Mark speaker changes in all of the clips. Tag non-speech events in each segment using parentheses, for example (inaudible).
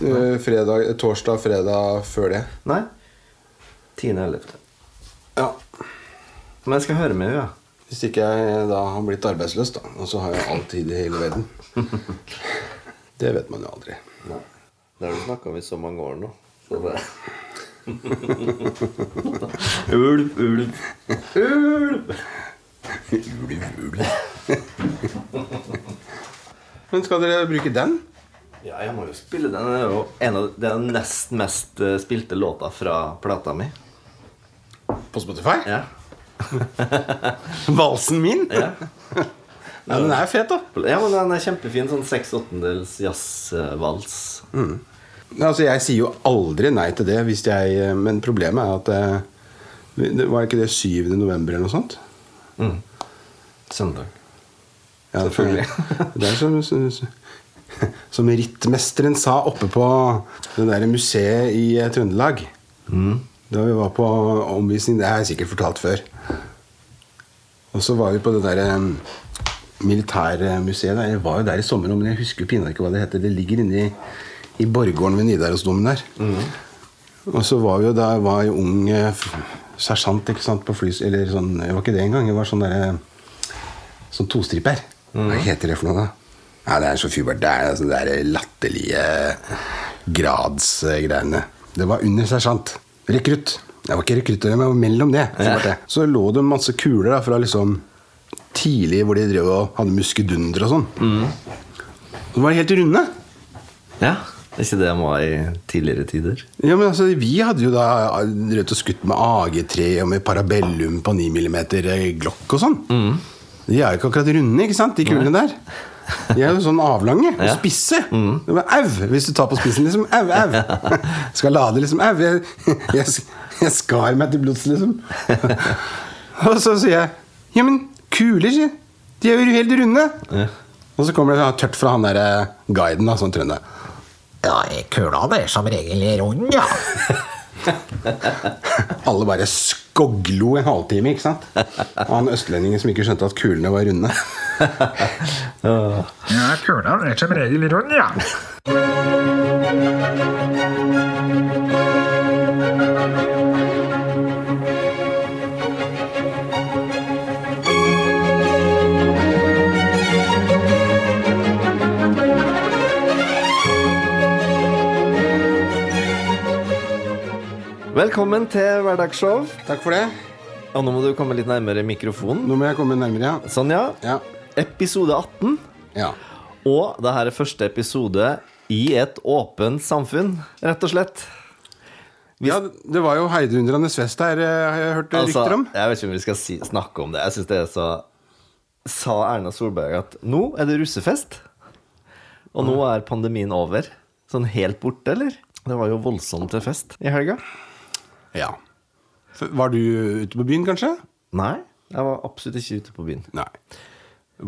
Speaker 1: Eh, fredag, torsdag, fredag før det.
Speaker 2: Nei. 10.11.
Speaker 1: Ja.
Speaker 2: Men jeg skal høre med henne, ja.
Speaker 1: Hvis ikke jeg da har blitt arbeidsløs, da. Og så har jeg all tid i hele verden. (laughs) Det vet man jo aldri.
Speaker 2: Nei. Det har du snakka om i så mange år nå. Så det (laughs) Ulv, ulv, ulv.
Speaker 1: Ulv, ulv. (laughs) Men skal dere bruke den?
Speaker 2: Ja, jeg må jo spille den. Det er jo en av det den nest mest eh, spilte låta fra plata mi.
Speaker 1: På Spotify?
Speaker 2: Ja. (laughs)
Speaker 1: Valsen min?
Speaker 2: Ja.
Speaker 1: Nei, den er fet, da.
Speaker 2: ja, men den er kjempefin. Sånn seks åttendels jazzvals.
Speaker 1: Altså, jeg sier jo aldri nei til det, hvis jeg Men problemet er at eh, det Var ikke det 7. november eller noe sånt?
Speaker 2: Søndag.
Speaker 1: Ja,
Speaker 2: Selvfølgelig. (laughs)
Speaker 1: Det er som, som, som (laughs) rittmesteren sa oppe på det der museet i Trøndelag. Trøndelag. Da vi var på omvisning Det har jeg sikkert fortalt før. Og så var vi på det der eh, militærmuseet. der. Jeg var jo der i sommer, men jeg husker pinadø ikke hva det heter. Det ligger inne i, i borggården ved Nidarosdomen der. Og så var vi jo der var jo ung eh, sersjant ikke sant, på flys... Eller sånn, jeg var ikke det engang. Jeg var sånn derre Sånn tostriper. Hva heter det for noe, da? Ja, Det er så fubert. Det er altså de latterlige gradsgreiene. Det var under sersjant. Rekrutt. Jeg var ikke rekrutt, men jeg var mellom det. Det. så lå det masse kuler da, fra liksom tidlig hvor de drev og hadde muskedunder og sånn. Så var de helt runde.
Speaker 2: Ja. Er ikke det de var i tidligere tider?
Speaker 1: Ja, men altså, Vi hadde jo da drevet og skutt med AG3 og med Parabellum på 9 mm Glock og sånn. De er jo ikke akkurat runde, ikke sant, de kulene der. De er jo sånn avlange og spisse. Det var Au! Hvis du tar på spissen, liksom. Au, au. (laughs) Skal lade, liksom. Au. Jeg, jeg, jeg skar meg til blods, liksom. Og så sier jeg Ja, men kuler, sier. De er jo helt runde.
Speaker 2: Ja.
Speaker 1: Og så kommer det sånn tørt fra han der eh, guiden, da, sånn trønder.
Speaker 3: Ja, kula er som regel rund, ja. (laughs)
Speaker 1: Alle bare skoglo en halvtime, ikke sant? Og han østlendingen som ikke skjønte at kulene var runde.
Speaker 3: Ja, kulene er som regel runde, ja. (laughs)
Speaker 2: Velkommen til Hverdagsshow.
Speaker 1: Takk for det.
Speaker 2: Og nå må du komme litt nærmere mikrofonen.
Speaker 1: Nå må jeg komme nærmere, ja.
Speaker 2: Sånn, ja.
Speaker 1: Ja.
Speaker 2: Episode 18.
Speaker 1: ja.
Speaker 2: Og det her er første episode i et åpent samfunn, rett og slett.
Speaker 1: Ja, det var jo heidundrende fest her, eh, har jeg hørt
Speaker 2: Altså,
Speaker 1: rykter om.
Speaker 2: jeg vet ikke om vi skal si, snakke om det. Jeg synes det er så Sa Erna Solberg at nå er det russefest? Og nå er pandemien over? Sånn helt borte, eller? Det var jo voldsomt til fest i helga.
Speaker 1: Ja. Var du ute på byen, kanskje?
Speaker 2: Nei, jeg var absolutt ikke ute på byen.
Speaker 1: Nei.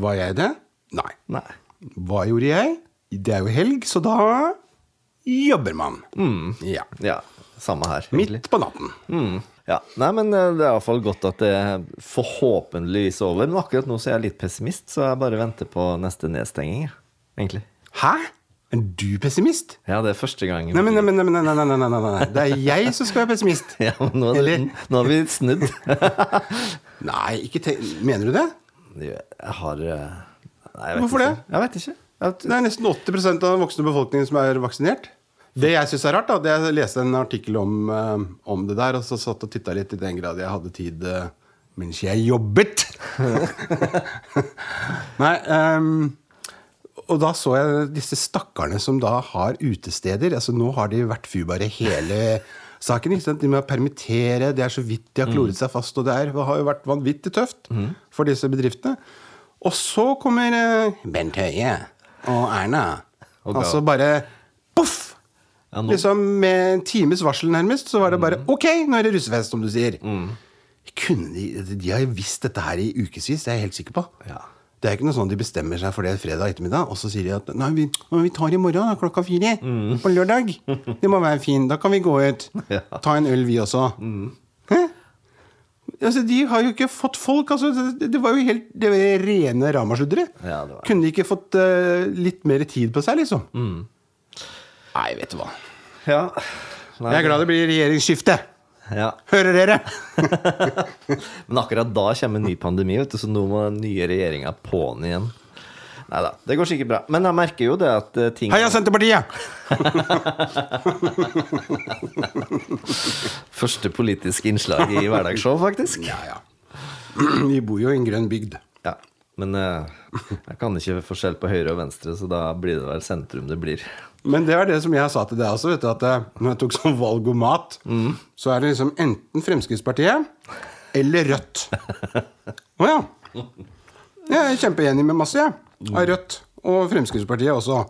Speaker 1: Var jeg det? Nei.
Speaker 2: Nei.
Speaker 1: Hva gjorde jeg? Det er jo helg, så da jobber man. Ja.
Speaker 2: Ja, samme her. egentlig.
Speaker 1: Midt på natten.
Speaker 2: Mm. Ja, Nei, men eh, det er iallfall godt at det er forhåpentligvis over. Men akkurat nå så er jeg litt pessimist, så jeg bare venter på neste nedstenging. Egentlig.
Speaker 1: Hæ? Er du pessimist?
Speaker 2: Ja, det er første gang.
Speaker 1: Nei, men, nei, nei, nei, nei, nei, nei, nei. Det er jeg som skal være pessimist. (laughs)
Speaker 2: Ja, men nå, det, nå har vi snudd. (laughs)
Speaker 1: Nei, ikke tenk Mener du det?
Speaker 2: Jeg har eh, Nei, jeg
Speaker 1: Hvorfor
Speaker 2: ikke.
Speaker 1: det?
Speaker 2: Jeg vet ikke. Jeg,
Speaker 1: Det er nesten 80% av den voksne befolkningen som er vaksinert. Det jeg syns er rart, da, det jeg leste en artikkel om, eh, om det der, og så satt og titta litt i den grad jeg hadde tid eh, mens jeg jobbet. (laughs) Nei, ehm, og da så jeg disse stakkarene som da har utesteder. altså Nå har de vært fubare hele (laughs) saken. ikke sant? De må permittere, det er så vidt de har kloret seg fast. Og det, er, det har jo vært vanvittig tøft for disse bedriftene. Og så kommer eh, Bent Høie og Erna.
Speaker 2: Og
Speaker 1: altså bare poff!
Speaker 2: Ja,
Speaker 1: Liksom Med en times varsel, nærmest, så var det bare Ok, nå er det russefest, som du sier. Kunne de, de har jo visst dette her i ukevis, det er jeg helt sikker på.
Speaker 2: Ja.
Speaker 1: Det er ikke noe sånn de bestemmer seg for det fredag ettermiddag, og så sier de at nei, vi, vi tar i morgen da, klokka fire. På lørdag. Det må være fint. Da kan vi gå ut. (laughs)
Speaker 2: Ja.
Speaker 1: Ta en øl, vi også. Hæ? Altså, de har jo ikke fått folk. Altså, det, var jo helt det var rene ramasludre.
Speaker 2: Ja.
Speaker 1: Kunne de ikke fått uh, litt mer tid på seg, liksom? Nei, vet du hva.
Speaker 2: Ja. Nei,
Speaker 1: Jeg er glad det blir regjeringsskifte.
Speaker 2: Ja.
Speaker 1: Hører dere? (laughs)
Speaker 2: Men akkurat da kommer en ny pandemi, vet du, så nå må den nye regjeringa på'n igjen. Nei da, det går sikkert bra. Men jeg merker jo det at eh, ting
Speaker 1: Heia Senterpartiet! (laughs)
Speaker 2: Første politiske innslag i hverdagsshow, faktisk.
Speaker 1: Ja, ja. Vi bor jo i en grønn bygd.
Speaker 2: Ja. Men eh, jeg kan ikke forskjell på høyre og venstre, så da blir det vel sentrum det blir.
Speaker 1: Men det var det som jeg sa til deg også, vet du, at eh, når jeg tok sånn valgomat, så er det liksom enten Fremskrittspartiet eller Rødt. Å ja. Jeg er kjempeenig med masse, jeg. Av Rødt. Og Fremskrittspartiet også.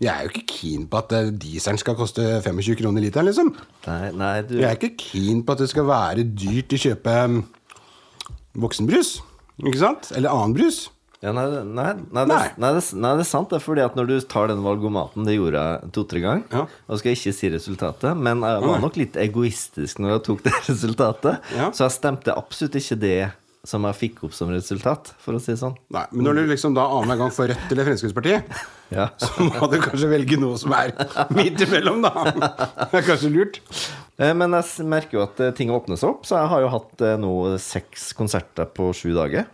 Speaker 1: Jeg er jo ikke keen på at eh, dieselen skal koste 25 kroner literen, liksom.
Speaker 2: Nei, nei, du
Speaker 1: Jeg er ikke keen på at det skal være dyrt å kjøpe mm, voksenbrus. Ikke sant? Eller annen brus.
Speaker 2: Ja, nei, nei, nei, det,
Speaker 1: Nei.
Speaker 2: det, er sant. Det er fordi at når du tar den valgomaten, det gjorde jeg to-tre ganger.
Speaker 1: Ja.
Speaker 2: Og skal jeg ikke si resultatet, men jeg var nok litt egoistisk når jeg tok det (laughs) resultatet.
Speaker 1: Ja.
Speaker 2: Så jeg stemte absolutt ikke det som jeg fikk opp som resultat, for å si det sånn.
Speaker 1: Nei, Men når du liksom da annenhver gang får Rødt eller Fremskrittspartiet, (laughs)
Speaker 2: Ja.
Speaker 1: så må du kanskje velge noe som er (laughs) midt imellom, da. Det er kanskje lurt.
Speaker 2: Eh, Men jeg merker jo at eh, ting åpner seg opp, så jeg har jo hatt eh, nå seks konserter på sju dager.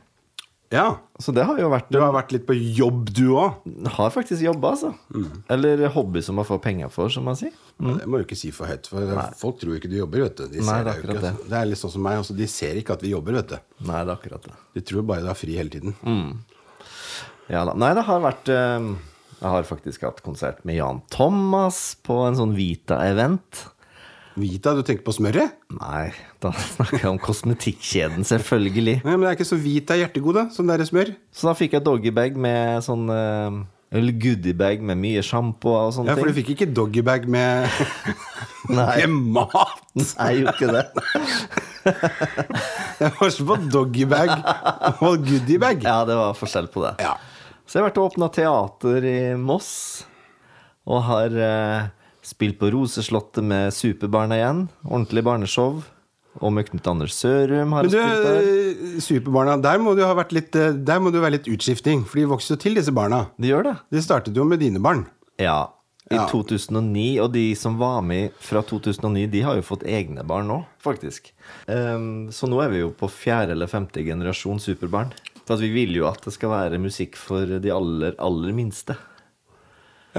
Speaker 1: Ja.
Speaker 2: Så det har jo vært
Speaker 1: Du har vært litt på jobb, du òg.
Speaker 2: Har faktisk jobba, altså. Eller hobby som man får penger for, som man sier.
Speaker 1: Det må du ikke si for høyt, for folk tror ikke du jobber. vet du de
Speaker 2: Nei,
Speaker 1: ser
Speaker 2: det er
Speaker 1: ikke.
Speaker 2: akkurat
Speaker 1: Det er litt sånn som meg. Altså, de ser ikke at vi jobber, vet du.
Speaker 2: Nei, det er akkurat det.
Speaker 1: De tror bare du har fri hele tiden.
Speaker 2: Ja da. Nei, det har vært eh, Jeg har faktisk hatt konsert med Jan Thomas på en sånn Vita-event.
Speaker 1: Vita, du tenker på smøret?
Speaker 2: Nei, da snakker jeg om kosmetikkjeden, selvfølgelig.
Speaker 1: Nei, men det er ikke så Vita da, som det er smør.
Speaker 2: Så da fikk jeg doggybag med sånn eh, Eller goodiebag med mye sjampo og sånne ting.
Speaker 1: Ja, for du fikk ikke doggybag med, (laughs)
Speaker 2: Nei,
Speaker 1: med mat. (laughs)
Speaker 2: jeg gjorde ikke det.
Speaker 1: Jeg var så på doggybag og goodiebag.
Speaker 2: Ja, det var forskjell på det.
Speaker 1: Ja.
Speaker 2: Så jeg har vært og åpna teater i Moss. Og har eh, spilt på Roseslottet med Superbarna igjen. Ordentlig barneshow. Og med Knut Anders Sørum har
Speaker 1: Men du,
Speaker 2: spilt der.
Speaker 1: eh, Superbarna, der må, du ha vært litt, eh, der må du være litt utskifting. For de vokser jo til, disse barna.
Speaker 2: De gjør det.
Speaker 1: De startet jo med dine barn.
Speaker 2: Ja. I
Speaker 1: Ja.
Speaker 2: 2009. Og de som var med fra 2009, de har jo fått egne barn nå, faktisk. Um, så nå er vi jo på fjerde eller femte generasjon superbarn. For vi vil jo at det skal være musikk for de aller, aller minste.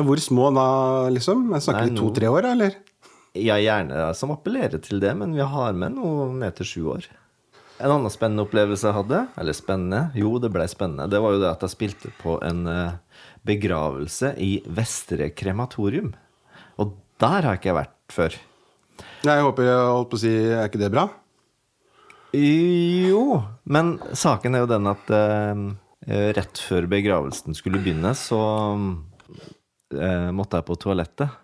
Speaker 1: Hvor små da, liksom? Jeg snakker vi to-tre år, eller?
Speaker 2: Ja, gjerne som appellerer til det, men vi har med noe ned til sju år. En annen spennende opplevelse jeg hadde, eller spennende, jo, det ble spennende, det var jo det at jeg spilte på en eh, begravelse i Vestre krematorium. Og der har jeg ikke vært før.
Speaker 1: Jeg håper jeg holdt på å si Er ikke det bra?
Speaker 2: Jo, men saken er jo den at eh, rett før begravelsen skulle begynne, så eh, måtte jeg på toalettet.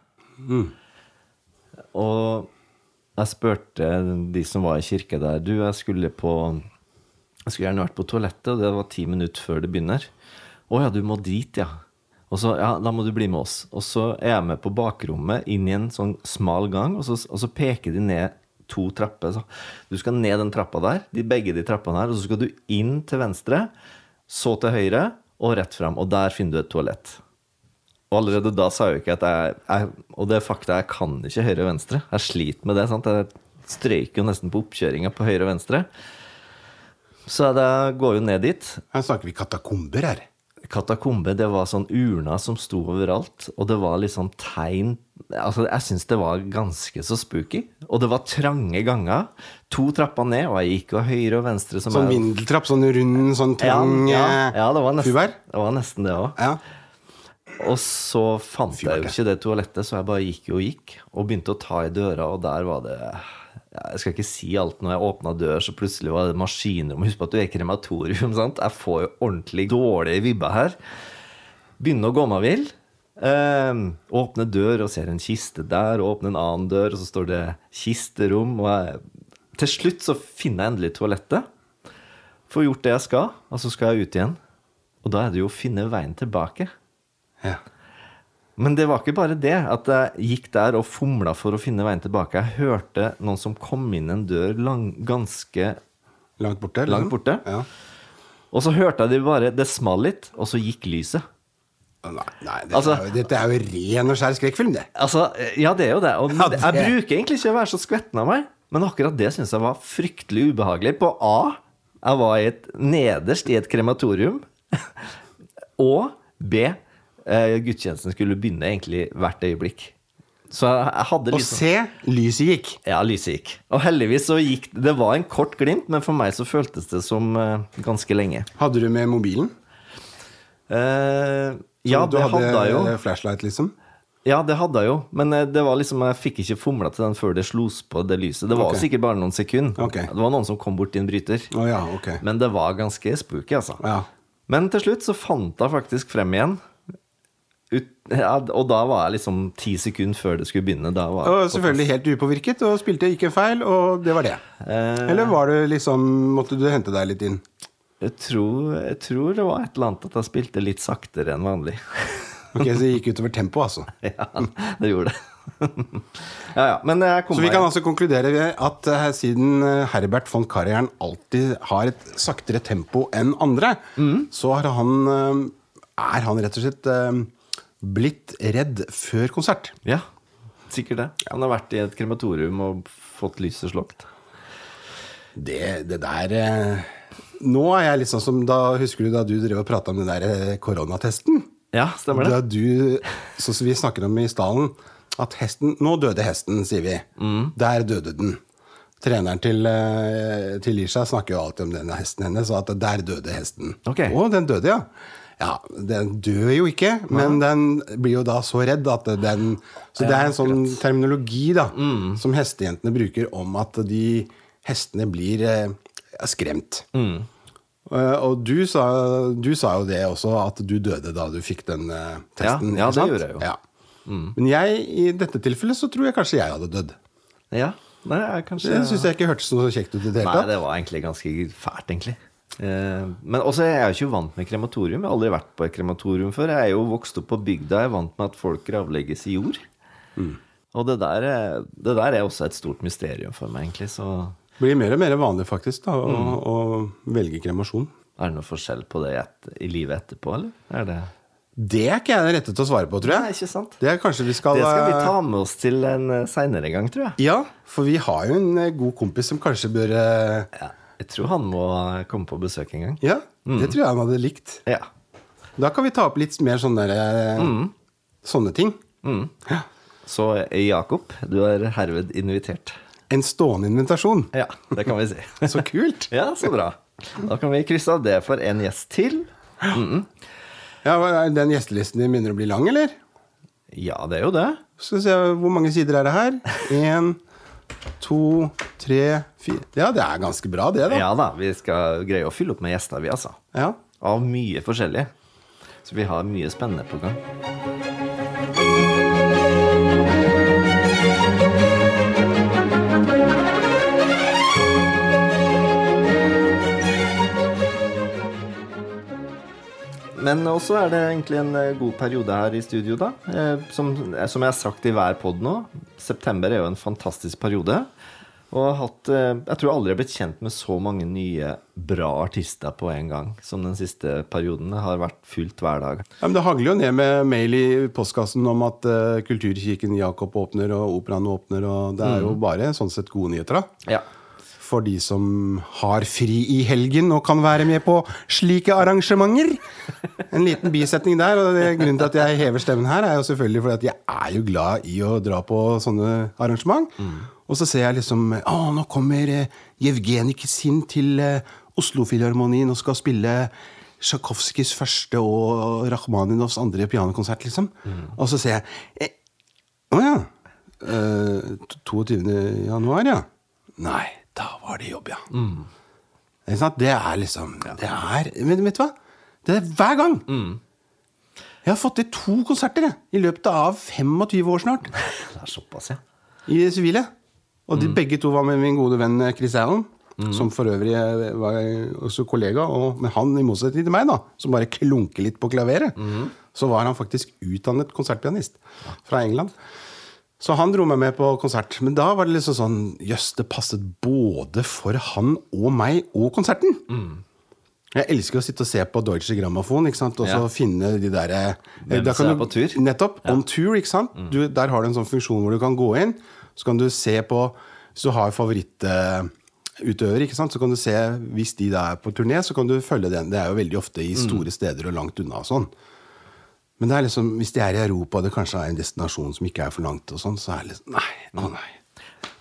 Speaker 2: Og jeg spurte de som var i kirke der Du, jeg skulle på Jeg skulle gjerne vært på toalettet, og det var ti minutter før det begynner. Å ja, du må dit, ja. Og så, ja, da må du bli med oss. Og så er jeg med på bakrommet inn i en sånn smal gang, og så, og så peker de ned to trapper. Så du skal ned den trappa der, de begge de trappene her, og så skal du inn til venstre, så til høyre, og rett fram. Og der finner du et toalett. Og allerede da sa jeg jo ikke at jeg, jeg Og det fakta, jeg kan ikke høyre og venstre. Jeg sliter med det. sant? Jeg strøyker jo nesten på oppkjøringa på høyre og venstre. Så jeg går jo ned dit.
Speaker 1: Her snakker vi katakomber her.
Speaker 2: Katakombe, det var sånn urna som sto overalt, og det var sånn tegn Altså, jeg syns det var ganske så spooky. Og det var trange ganger. To trapper ned, og jeg gikk og høyre og venstre som
Speaker 1: Sånn vindeltrapp, sånn rund, sånn trang
Speaker 2: ja,
Speaker 1: ja,
Speaker 2: ja, det var nesten det. Var nesten det òg. Og så fant jeg jo ikke det toalettet, så jeg bare gikk og gikk. Og begynte å ta i døra, og der var det Jeg skal ikke si alt når jeg åpna dør, så plutselig var det maskinrom. Husk på at du er krematorium. (laughs) sant? Jeg får jo ordentlig dårlige vibber her. Begynner å gå meg vill. Eh, åpne dør og ser en kiste der, og åpne en annen dør, og så står det kisterom. Og jeg, til slutt så finner jeg endelig toalettet. Får gjort det jeg skal, og så skal jeg ut igjen. Og da er det jo å finne veien tilbake.
Speaker 1: Ja.
Speaker 2: Men det var ikke bare det, at jeg gikk der og fomla for å finne veien tilbake. Jeg hørte noen som kom inn en dør lang, ganske
Speaker 1: Langt borte? liksom?
Speaker 2: Langt borte?
Speaker 1: Ja.
Speaker 2: Og så hørte jeg det bare Det smalt litt, og så gikk lyset.
Speaker 1: Nei, nei dette,
Speaker 2: Altså-
Speaker 1: er jo, dette er jo ren og skjær skrekkfilm, det.
Speaker 2: Altså, ja, det er jo det. Og
Speaker 1: Ja, det-
Speaker 2: jeg bruker egentlig ikke å være så skvetten av meg, men akkurat det syns jeg var fryktelig ubehagelig. På A, jeg var i et, nederst i et krematorium, (laughs) og B, eh, gudstjenesten skulle begynne egentlig hvert øyeblikk. Så jeg, hadde liksom...
Speaker 1: Og se, lyset gikk.
Speaker 2: Ja, lyset gikk. Og heldigvis så gikk Det var en kort glimt, men for meg så føltes det som eh, ganske lenge.
Speaker 1: Hadde du med mobilen?
Speaker 2: Eh, ja, det hadde jeg jo.
Speaker 1: Du hadde flashlight, liksom?
Speaker 2: Ja, det hadde jeg jo, men det var liksom, jeg fikk ikke fomla til den før det slos på det lyset. Det var
Speaker 1: okay.
Speaker 2: sikkert bare noen sekunder.
Speaker 1: Okay.
Speaker 2: Det var noen som kom bort i en bryter.
Speaker 1: Oh, ja, okay.
Speaker 2: Men det var ganske spooky, altså.
Speaker 1: Ja.
Speaker 2: Men til slutt så fant jeg faktisk frem igjen. Ut, ja, og da var jeg liksom ti sekunder før det skulle begynne. Da var
Speaker 1: Og selvfølgelig helt upåvirket, og spilte ikke en feil, og det var det.
Speaker 2: Eh.
Speaker 1: Eller var det liksom Måtte du hente deg litt inn?
Speaker 2: Jeg tror, jeg tror det var et eller annet at jeg spilte litt saktere enn vanlig. (laughs)
Speaker 1: Ok, Så det gikk utover tempoet, altså. (laughs)
Speaker 2: ja, det gjorde det. (laughs) ja, ja. Men jeg kom
Speaker 1: Så vi kan altså konkludere ved at uh, siden eh, Herbert von Karajan alltid har et saktere tempo enn andre,
Speaker 2: Mm.
Speaker 1: så har han, uh, er han rett og slett eh, blitt redd før konsert.
Speaker 2: Ja, sikkert det. Han har vært i et krematorium og fått lyset slått.
Speaker 1: Det, det der eh, Nå er jeg litt sånn som da Husker du da du drev og prata om den der eh, koronatesten?
Speaker 2: Ja, stemmer det.
Speaker 1: Da du, sånn som vi snakker om i stallen, at hesten Nå døde hesten, sier vi.
Speaker 2: Mm.
Speaker 1: Der døde den. Treneren til, eh, til Lisha snakker jo alltid om denne hesten hennes, og at der døde hesten.
Speaker 2: Okay.
Speaker 1: Å, den døde, ja. Ja, Den dør jo ikke, men den blir jo da så redd at den Så det er en sånn terminologi da,
Speaker 2: Mm.
Speaker 1: som hestejentene bruker om at de hestene blir eh, skremt.
Speaker 2: Mm.
Speaker 1: Eh, og du sa, du sa jo det også, at du døde da du fikk den eh, testen.
Speaker 2: Ja, ja, det gjorde jeg jo. Mm.
Speaker 1: Men jeg, i dette tilfellet så tror jeg kanskje jeg hadde dødd.
Speaker 2: Ja, Nei, jeg kanskje
Speaker 1: Det syns jeg ikke hørtes noe kjekt ut i det hele
Speaker 2: Nei, det var egentlig ganske fælt, egentlig. Eh, men også jeg er jo ikke vant med krematorium. Jeg har aldri vært på et krematorium før. Jeg er jo vokst opp på bygda. Jeg er vant med at folk gravlegges i jord.
Speaker 1: Mm.
Speaker 2: Og det der, er, det der er også et stort mysterium for meg, egentlig. Så
Speaker 1: Det blir mer og mer vanlig faktisk da, å,
Speaker 2: Mm.
Speaker 1: å velge kremasjon.
Speaker 2: er det noe forskjell på det i, et, i livet etterpå, eller? Er det
Speaker 1: Det er ikke jeg den rette til å svare på, tror
Speaker 2: Nei,
Speaker 1: jeg.
Speaker 2: ikke sant?
Speaker 1: Det er vi skal
Speaker 2: Det skal vi
Speaker 1: eh,
Speaker 2: ta med oss til en seinere gang, tror jeg.
Speaker 1: Ja, for vi har jo en eh, god kompis som kanskje bør eh,
Speaker 2: Ja, jeg tror han må komme på besøk en gang.
Speaker 1: Ja,
Speaker 2: Mm.
Speaker 1: det tror jeg han hadde likt.
Speaker 2: Ja.
Speaker 1: Da kan vi ta opp litt mer sånne, eh,
Speaker 2: Mm.
Speaker 1: sånne ting. Ja.
Speaker 2: Så eh, Jakob, du er herved invitert.
Speaker 1: En stående invitasjon.
Speaker 2: Ja, det kan vi si. (laughs)
Speaker 1: Så kult! (laughs)
Speaker 2: Ja, så bra. Da kan vi krysse av det for en gjest til.
Speaker 1: Ja, er Den gjestelisten din begynner å bli lang, eller?
Speaker 2: Ja, det er jo det.
Speaker 1: Skal vi se, Hvor mange sider er det her? (laughs) Én, to, tre, Ja, det er ganske bra, det, da.
Speaker 2: Ja da, vi skal greie å fylle opp med gjester, vi, altså.
Speaker 1: Ja.
Speaker 2: Av mye forskjellig. Så vi har mye spennende på gang. Men også er det egentlig en eh, god periode her i studio, da. Eh, Som, eh, som jeg har sagt i hver pod nå, september er jo en fantastisk periode. Og har hatt eh, Jeg tror aldri jeg har blitt kjent med så mange nye bra artister på en gang som den siste perioden. Det har vært fullt hver dag.
Speaker 1: Ja, men Det hagler jo ned med mail i postkassen om at uh, Kulturkirken Jakob åpner, og Operaen åpner, og det er jo bare sånn sett gode nyheter, da.
Speaker 2: Ja.
Speaker 1: For de som har fri i helgen og kan være med på slike arrangementer. En liten bisetning der, og grunnen til at jeg hever stemmen her, er jo selvfølgelig fordi at jeg er jo glad i å dra på sånne arrangement. Og så ser jeg liksom Å, nå kommer eh, Jevgenij Kisin til eh, Oslofilharmonien og skal spille Tsjajkovskijs første og Rakhmaninovs andre pianokonsert, liksom. Og så ser jeg eh, Å ja. Eh, 22. januar, ja. Nei, da var det jobb, ja. Mm. Det er liksom Det er Men vet du hva? Det er hver gang. Jeg har fått til to konserter jeg, i løpet av 25 år snart. (laughs)
Speaker 2: Det er såpass, ja.
Speaker 1: I det sivile. Og de begge to var med min gode venn eh, Chris Allen. Som for øvrig eh, var også kollega. Og, men han, i motsetning til meg, da, som bare klunker litt på klaveret, så var han faktisk utdannet konsertpianist fra England. Så han dro meg med på konsert. Men da var det liksom sånn Jøss, det passet både for han og meg og konserten. Jeg elsker å sitte og se på Deutsche Grammofon og så
Speaker 2: Ja.
Speaker 1: finne de derre
Speaker 2: Hvem
Speaker 1: da
Speaker 2: som er på tur?
Speaker 1: Nettopp. Ja. On tour, ikke sant. Du, der har du en sånn funksjon hvor du kan gå inn, så kan du se på Hvis du har favorittutøvere, så kan du se Hvis de er på turné, så kan du følge den. Det er jo veldig ofte
Speaker 2: Mm.
Speaker 1: i store steder og langt unna og sånn. Men det er liksom, hvis de er i Europa og det kanskje er en destinasjon som ikke er for langt, og sånn, så er det liksom Nei, å nei.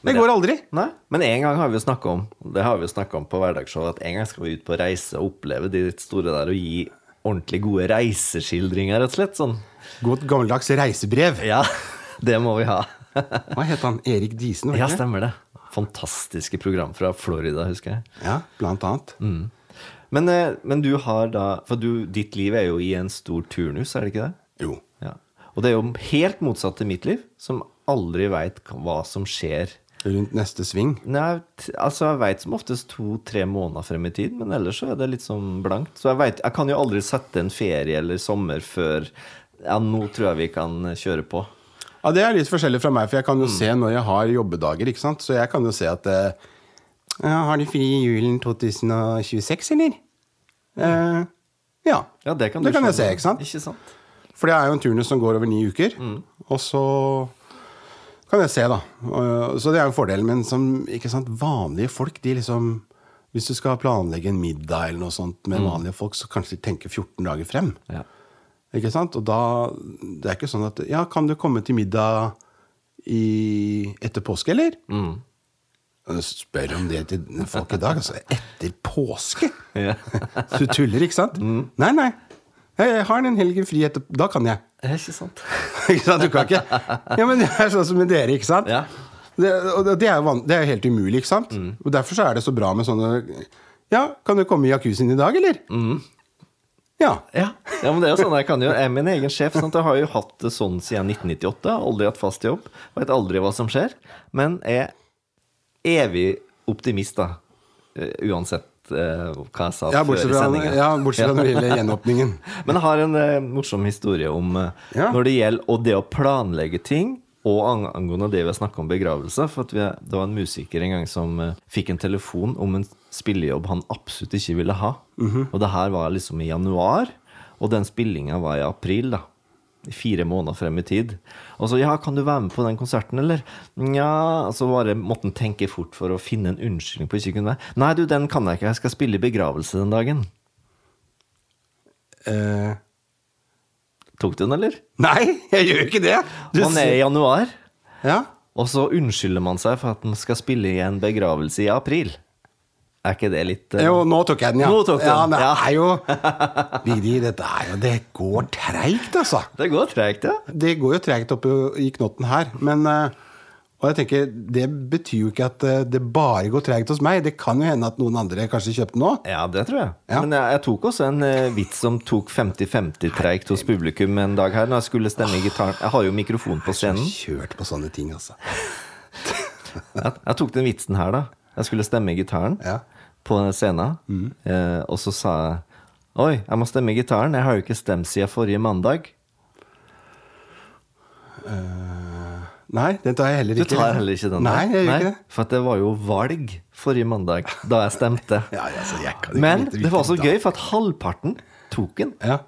Speaker 1: Det går aldri.
Speaker 2: Nei, men en gang har vi snakka om Det har vi om på Hverdagsshow, at en gang skal vi ut på reise og oppleve de store der og gi ordentlig gode reiseskildringer, rett og slett. Sånn.
Speaker 1: Godt gammeldags reisebrev.
Speaker 2: Ja, (laughs) det må vi ha. (laughs)
Speaker 1: Hva het han? Erik Diesen?
Speaker 2: Ja, stemmer det. Fantastiske program fra Florida, husker jeg.
Speaker 1: Ja, blant annet.
Speaker 2: Men, eh, men du har da For du, ditt liv er jo i en stor turnus, er det ikke det?
Speaker 1: Jo.
Speaker 2: Ja. Og det er jo helt motsatt til mitt liv, som aldri veit hva som skjer.
Speaker 1: Rundt neste sving.
Speaker 2: Nei, altså jeg veit som oftest to-tre måneder frem i tid, men ellers så er det litt sånn blankt. Så jeg vet, jeg kan jo aldri sette en ferie eller sommer før Ja, nå tror jeg vi kan kjøre på.
Speaker 1: Ja, Det er litt forskjellig fra meg, for jeg kan
Speaker 2: Mm.
Speaker 1: jo se når jeg har jobbedager. ikke sant? Så jeg kan jo se at eh, Har de fri i julen 2026, eller? Eh, ja.
Speaker 2: Ja, det kan,
Speaker 1: det
Speaker 2: du
Speaker 1: kan jeg se, ikke sant?
Speaker 2: Ikke sant?
Speaker 1: For det er jo en turnus som går over ni uker.
Speaker 2: Mm.
Speaker 1: Og så kan jeg se, da. Og- Så det er jo fordelen. Men som ikke sant, vanlige folk, de liksom Hvis du skal planlegge en middag eller noe sånt med vanlige folk, så kanskje de tenker 14 dager frem.
Speaker 2: Mm. Ja.
Speaker 1: Ikke sant? Og da Det er ikke sånn at Ja, kan du komme til middag i, etter påske, eller?
Speaker 2: Mm.
Speaker 1: Spør om det til folk i dag. Altså, etter påske? (laughs)
Speaker 2: Ja. (laughs)
Speaker 1: Du tuller, ikke sant? Nei, nei. Jeg har en helgen fri etter Da kan jeg.
Speaker 2: Det er ikke sant. (laughs)
Speaker 1: ikke sant? Du kan ikke Ja, men det er sånn som med dere, ikke sant?
Speaker 2: Ja.
Speaker 1: Det, og det, er jo det er helt umulig, ikke sant? Og Derfor så er det så bra med sånne Ja, kan du komme i jacuzzien i dag, eller? Ja.
Speaker 2: Ja. ja, men det er jo sånn, jeg kan jo, jeg er min egen sjef. Sant? Jeg har jo hatt det sånn siden 1998. Aldri hatt fast jobb. Vet aldri hva som skjer. Men er evig optimist, da. Eh, Uansett eh, hva jeg sa
Speaker 1: Ja,
Speaker 2: før i sendinga.
Speaker 1: ja, bortsett fra når det gjelder gjenåpningen. (laughs)
Speaker 2: Men jeg har en uh, morsom historie om uh,
Speaker 1: Ja.
Speaker 2: når det gjelder og det å planlegge ting, og ang angående det vi har snakka om begravelse. For at vi, det var en musiker en gang som uh, fikk en telefon om en spillejobb han absolutt ikke ville ha. Og det her var liksom i januar, og den spillinga var i april, da. Fire måneder frem i tid. Og så, ja, kan du være med på den konserten, eller? Nja Så bare måtte han tenke fort for å finne en unnskyldning på ikke kunne være. Nei, du, den kan jeg ikke, jeg skal spille i begravelse den dagen.
Speaker 1: Eh,
Speaker 2: Tok du den, eller?
Speaker 1: nei, jeg gjør ikke det! Du
Speaker 2: Man er i januar,
Speaker 1: ja.
Speaker 2: og så unnskylder man seg for at man skal spille i en begravelse i april. Er ikke det litt uh...
Speaker 1: Jo, nå tok jeg den, ja.
Speaker 2: Nå tok den.
Speaker 1: ja, men
Speaker 2: ja.
Speaker 1: er jo (laughs) Vigdi, dette er jo Det går treigt, altså.
Speaker 2: Det går tregt, ja.
Speaker 1: Det går jo treigt opp i knotten her. Men eh, Og jeg tenker, det betyr jo ikke at eh, det bare går treigt hos meg. Det kan jo hende at noen andre kanskje kjøpte den òg.
Speaker 2: Ja, det tror jeg.
Speaker 1: Ja.
Speaker 2: Men jeg, jeg tok også en vits som tok 50-50-treigt hos publikum en dag her, når jeg skulle stemme i gitaren. Jeg har jo mikrofon på scenen.
Speaker 1: Jeg har Kjørt på sånne ting, altså. (laughs)
Speaker 2: Jeg, jeg tok den vitsen her, da. Jeg skulle stemme i gitaren
Speaker 1: Ja.
Speaker 2: På scenen, eh, og så sa jeg Oi, jeg må stemme gitaren. Jeg har jo ikke stemt siden forrige mandag.
Speaker 1: Nei, den tar jeg heller ikke.
Speaker 2: Du tar heller ikke den?
Speaker 1: Nei, jeg gjør ikke det.
Speaker 2: For det var jo valg forrige mandag, da jeg stemte. (laughs)
Speaker 1: Ja, altså, jeg
Speaker 2: Men det var så gøy, for at halvparten tok den.
Speaker 1: Ja.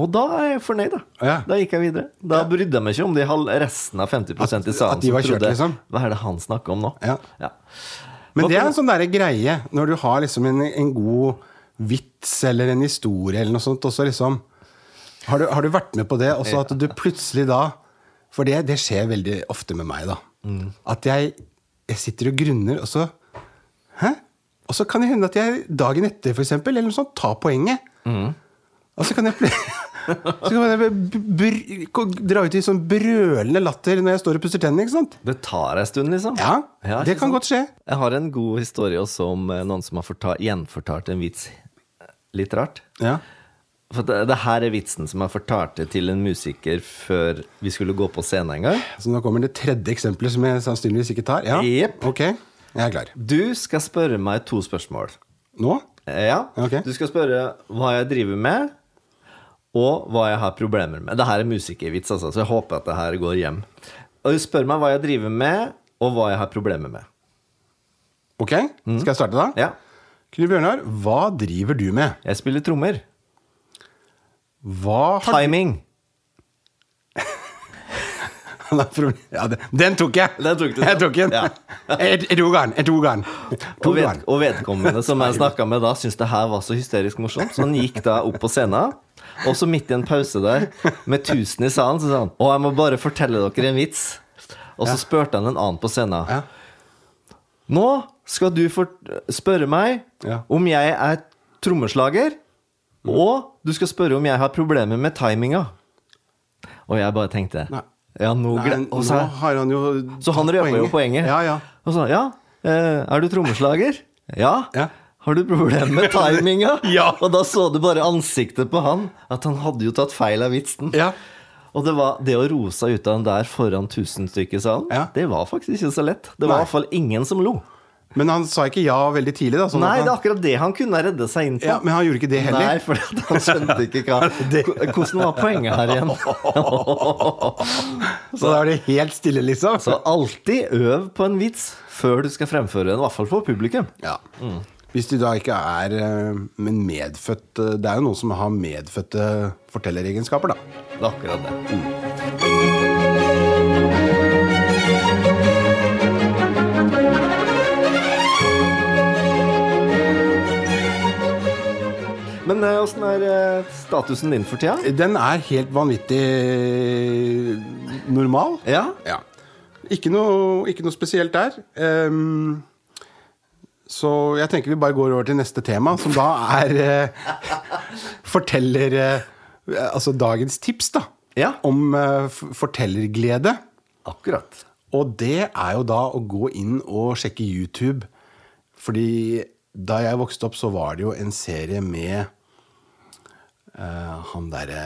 Speaker 2: Og da er jeg fornøyd, da.
Speaker 1: Ja.
Speaker 2: Da gikk jeg videre. Da brydde jeg meg ikke om de halv, resten av 50% i salen
Speaker 1: At- at de var kjørt,
Speaker 2: trodde
Speaker 1: liksom.
Speaker 2: Hva er det han snakker om nå?
Speaker 1: Ja.
Speaker 2: Ja.
Speaker 1: Men det er en sånn derre greie, når du har liksom en, en god vits eller en historie eller noe sånt, og så liksom Har du, har du vært med på det? Og så at du plutselig da For det, det skjer veldig ofte med meg, da.
Speaker 2: Mm.
Speaker 1: At jeg, jeg sitter og grunner, og så Hæ? Og så kan det hende at jeg dagen etter, for eksempel, eller noe sånt, tar poenget.
Speaker 2: Mm.
Speaker 1: Og så kan jeg pl- (laughs) Så kan jeg dra ut i sånn brølende latter når jeg står og pusser tennene. ikke sant?
Speaker 2: Det tar en stund, liksom.
Speaker 1: Ja,
Speaker 2: Ja,
Speaker 1: det kan
Speaker 2: sant?
Speaker 1: godt skje.
Speaker 2: Jeg har en god historie også om eh, noen som har fortalt, gjenfortalt en vits litt rart.
Speaker 1: Ja.
Speaker 2: For det, det her er vitsen som jeg fortalte til en musiker før vi skulle gå på scenen en gang.
Speaker 1: Så nå kommer det tredje eksempelet som jeg sannsynligvis ikke tar. Ja,
Speaker 2: Yep.
Speaker 1: ok, jeg er klar.
Speaker 2: Du skal spørre meg to spørsmål.
Speaker 1: Nå?
Speaker 2: Eh, Ja.
Speaker 1: Okay.
Speaker 2: Du skal spørre hva jeg driver med, og hva jeg har problemer med. Det her er musikervits, altså, så jeg håper at det her går hjem. Og du spør meg hva jeg driver med, og hva jeg har problemer med.
Speaker 1: Ok, skal jeg starte da?
Speaker 2: Ja.
Speaker 1: Knut Bjørnar, hva driver du med?
Speaker 2: Jeg spiller trommer.
Speaker 1: Hva har
Speaker 2: Timing. (laughs)
Speaker 1: ja, den, tok jeg!
Speaker 2: Den tok du,
Speaker 1: Jeg tok den.
Speaker 2: ja.
Speaker 1: Jeg tok den. (laughs) Jeg tok.
Speaker 2: Og, ved,
Speaker 1: den.
Speaker 2: og vedkommende som jeg snakka med da, syntes det her var så hysterisk morsomt, så han gikk da opp på scenen. Og så midt i en pause der, med tusen i salen, så sa han Å, jeg må bare fortelle dere en vits. Og så spurte han en annen på scenen.
Speaker 1: Ja.
Speaker 2: Nå skal du spørre meg
Speaker 1: Ja.
Speaker 2: om jeg er trommeslager, og du skal spørre om jeg har problemer med timinga. Og jeg bare tenkte
Speaker 1: Nei.
Speaker 2: Ja, nå
Speaker 1: Nei, nå
Speaker 2: så,
Speaker 1: har han jo
Speaker 2: så han røper jo poenget.
Speaker 1: Ja, ja.
Speaker 2: Og så, ja, eh, er du trommeslager? Ja.
Speaker 1: Ja.
Speaker 2: Har du problemer med timinga? (laughs)
Speaker 1: Ja.
Speaker 2: Og da så du bare ansiktet på han, at han hadde jo tatt feil av vitsen.
Speaker 1: Ja.
Speaker 2: Og det, var, det å roe seg ut av den der foran tusen stykker i salen,
Speaker 1: Ja.
Speaker 2: det var faktisk ikke så lett. Det var
Speaker 1: Nei.
Speaker 2: i hvert fall ingen som lo.
Speaker 1: Men han sa ikke ja veldig tidlig, da. sånn Nei,
Speaker 2: Nei, det er akkurat det han kunne redde seg inn på.
Speaker 1: ja, men han gjorde ikke det heller.
Speaker 2: Nei, for han skjønte ikke hva (laughs) Hvordan var poenget her igjen? (laughs)
Speaker 1: Så da er det helt stille, liksom.
Speaker 2: Så alltid øv på en vits før du skal fremføre den, i hvert fall for publikum.
Speaker 1: Ja. Hvis de da ikke er eh, Men medfødt eh, Det er jo noen som har medfødte fortelleregenskaper, da.
Speaker 2: Det er akkurat det. Men eh, åssen er statusen din for tida?
Speaker 1: Den er helt vanvittig normal.
Speaker 2: Ja?
Speaker 1: Ja. Ikke noe, ikke noe spesielt der. Ehm, så jeg tenker vi bare går over til neste tema, som da er eh, Forteller eh, Altså dagens tips, da.
Speaker 2: Ja.
Speaker 1: Om eh, fortellerglede.
Speaker 2: Akkurat.
Speaker 1: Og det er jo da å gå inn og sjekke YouTube. Fordi da jeg vokste opp, så var det jo en serie med eh, han derre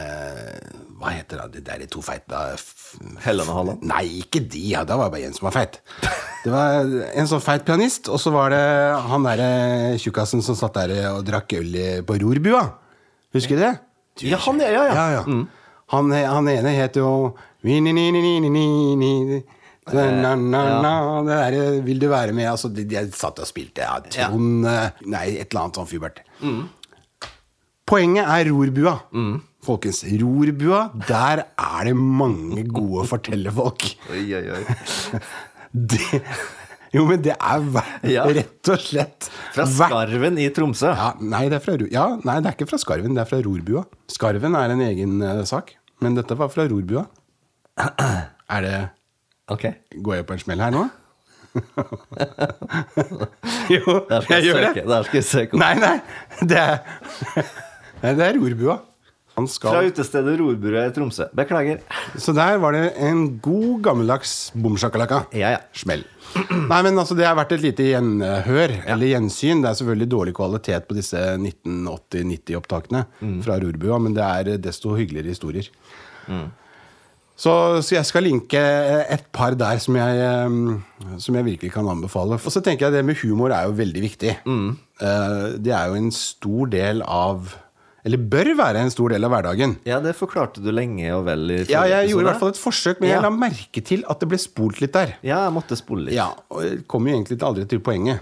Speaker 1: Hva heter det? de derre to feite
Speaker 2: Helland og Halland?
Speaker 1: Nei, ikke de. Ja, da var det bare en som var feit. Det var en sånn feit pianist, og så var det han derre tjukkasen som satt der og drakk øl på rorbua. Husker du det?
Speaker 2: Ja, han ja, ja.
Speaker 1: Ja, ja. Han, han ene het jo. Na, na, na, det derre 'Vil du være med?' Altså, de, de satt og spilte ja, Trond eh, Nei, et eller annet sånn Fubert. Poenget er rorbua. Folkens, rorbua, der er det mange gode fortellerfolk.
Speaker 2: Oi, oi, oi. (laughs)
Speaker 1: Det, jo, men det er
Speaker 2: Ja.
Speaker 1: rett og slett
Speaker 2: Fra Skarven i Tromsø.
Speaker 1: ja, nei, det fra, ja, nei, det er ikke fra Skarven, det er fra rorbua. Skarven er en egen uh, sak, men dette var fra rorbua. (clears throat) Er det
Speaker 2: Ok.
Speaker 1: Går jeg på en smell her nå? (laughs) jo, jeg gjør det.
Speaker 2: Der skal vi søke opp.
Speaker 1: Nei, nei, det er, nei, det er rorbua. Han
Speaker 2: Fra utestedet Rorbura i Tromsø. Beklager.
Speaker 1: Så der var det en god, gammeldags bomsjakalaka.
Speaker 2: Ja, ja.
Speaker 1: Smell. Nei, men altså, det har vært et lite gjenhør, eller gjensyn. Det er selvfølgelig dårlig kvalitet på disse 1980-90-opptakene fra Rorbua, men det er desto hyggeligere historier. Så, så jeg skal linke et par der som jeg, eh, som jeg virkelig kan anbefale. Og så tenker jeg det med humor er jo veldig viktig. Mm. Det er jo en stor del av Eller bør være en stor del av hverdagen.
Speaker 2: Ja, det forklarte du lenge og vel i
Speaker 1: Ja, jeg gjorde i hvert fall et forsøk, men
Speaker 2: Ja.
Speaker 1: jeg la merke til at det ble spolt litt der.
Speaker 2: Ja, jeg måtte spole litt.
Speaker 1: Ja, og jeg kom jo egentlig aldri til poenget.